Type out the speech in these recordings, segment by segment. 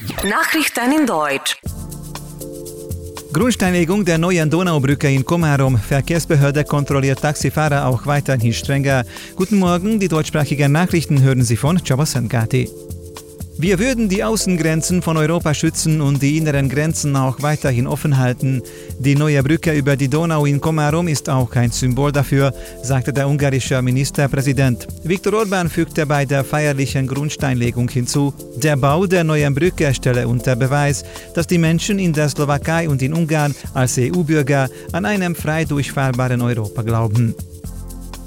Nachrichten in Deutsch. Grundsteinlegung der neuen Donaubrücke in Komarum. Verkehrsbehörde kontrolliert Taxifahrer auch weiterhin strenger. Guten Morgen, die deutschsprachigen Nachrichten hören Sie von Czabasen Gati. Wir würden die Außengrenzen von Europa schützen und die inneren Grenzen auch weiterhin offen halten. Die neue Brücke über die Donau in Komarum ist auch ein Symbol dafür, sagte der ungarische Ministerpräsident. Viktor Orban fügte bei der feierlichen Grundsteinlegung hinzu, der Bau der neuen Brücke stelle unter Beweis, dass die Menschen in der Slowakei und in Ungarn als EU-Bürger an einem frei durchfahrbaren Europa glauben.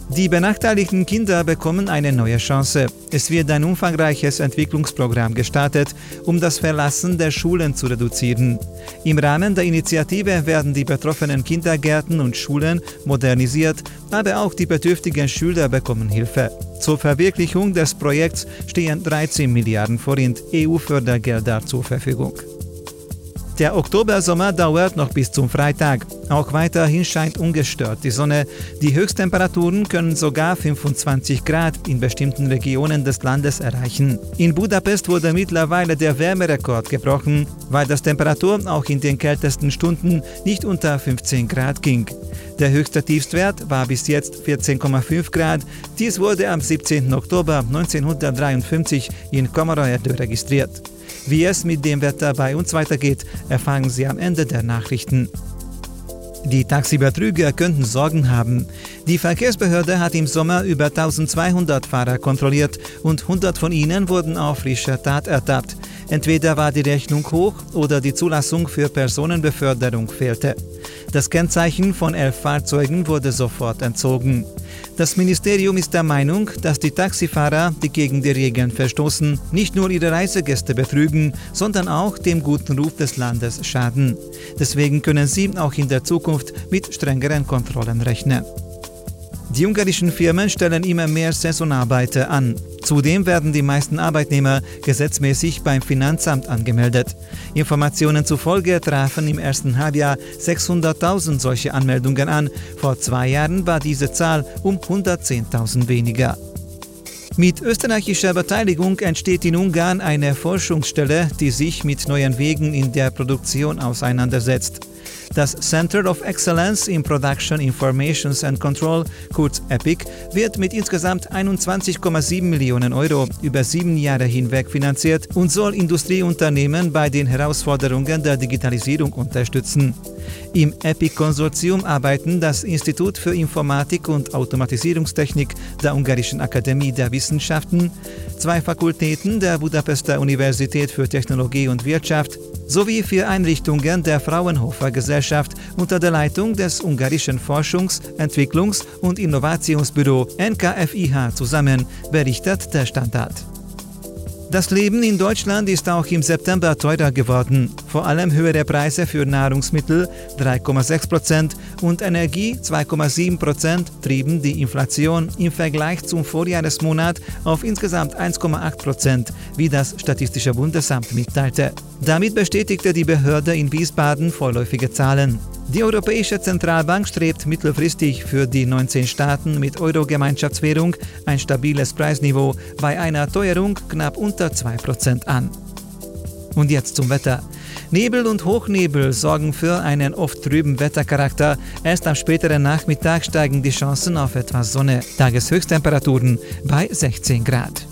Die benachteiligten Kinder bekommen eine neue Chance. Es wird ein umfangreiches Entwicklungsprogramm gestartet, um das Verlassen der Schulen zu reduzieren. Im Rahmen der Initiative werden die betroffenen Kindergärten und Schulen modernisiert, aber auch die bedürftigen Schüler bekommen Hilfe. Zur Verwirklichung des Projekts stehen 13 Milliarden Forint EU-Fördergelder zur Verfügung. Der Oktobersommer dauert noch bis zum Freitag. Auch weiterhin scheint ungestört die Sonne. Die Höchsttemperaturen können sogar 25 Grad in bestimmten Regionen des Landes erreichen. In Budapest wurde mittlerweile der Wärmerekord gebrochen, weil das Temperatur auch in den kältesten Stunden nicht unter 15 Grad ging. Der höchste Tiefstwert war bis jetzt 14,5 Grad. Dies wurde am 17. Oktober 1953 in Komaroerdő registriert. Wie es mit dem Wetter bei uns weitergeht, erfahren Sie am Ende der Nachrichten. Die Taxibetrüger könnten Sorgen haben. Die Verkehrsbehörde hat im Sommer über 1200 Fahrer kontrolliert und 100 von ihnen wurden auf frischer Tat ertappt. Entweder war die Rechnung hoch oder die Zulassung für Personenbeförderung fehlte. Das Kennzeichen von elf Fahrzeugen wurde sofort entzogen. Das Ministerium ist der Meinung, dass die Taxifahrer, die gegen die Regeln verstoßen, nicht nur ihre Reisegäste betrügen, sondern auch dem guten Ruf des Landes schaden. Deswegen können sie auch in der Zukunft mit strengeren Kontrollen rechnen. Die ungarischen Firmen stellen immer mehr Saisonarbeiter an. Zudem werden die meisten Arbeitnehmer gesetzmäßig beim Finanzamt angemeldet. Informationen zufolge trafen im ersten Halbjahr 600.000 solche Anmeldungen an. Vor zwei Jahren war diese Zahl um 110.000 weniger. Mit österreichischer Beteiligung entsteht in Ungarn eine Forschungsstelle, die sich mit neuen Wegen in der Produktion auseinandersetzt. Das Center of Excellence in Production Informations and Control, kurz EPIC, wird mit insgesamt 21,7 Millionen Euro über sieben Jahre hinweg finanziert und soll Industrieunternehmen bei den Herausforderungen der Digitalisierung unterstützen. Im EPIC-Konsortium arbeiten das Institut für Informatik und Automatisierungstechnik der Ungarischen Akademie der Wissenschaften, zwei Fakultäten der Budapester Universität für Technologie und Wirtschaft sowie für Einrichtungen der Fraunhofer Gesellschaft unter der Leitung des ungarischen Forschungs-, Entwicklungs- und Innovationsbüro NKFIH zusammen, berichtet der Standard. Das Leben in Deutschland ist auch im September teurer geworden. Vor allem höhere Preise für Nahrungsmittel 3,6 Prozent und Energie 2,7 Prozent trieben die Inflation im Vergleich zum Vorjahresmonat auf insgesamt 1,8 Prozent, wie das Statistische Bundesamt mitteilte. Damit bestätigte die Behörde in Wiesbaden vorläufige Zahlen. Die Europäische Zentralbank strebt mittelfristig für die 19 Staaten mit Euro-Gemeinschaftswährung ein stabiles Preisniveau bei einer Teuerung knapp unter 2% an. Und jetzt zum Wetter. Nebel und Hochnebel sorgen für einen oft trüben Wettercharakter. Erst am späteren Nachmittag steigen die Chancen auf etwas Sonne. Tageshöchsttemperaturen bei 16 Grad.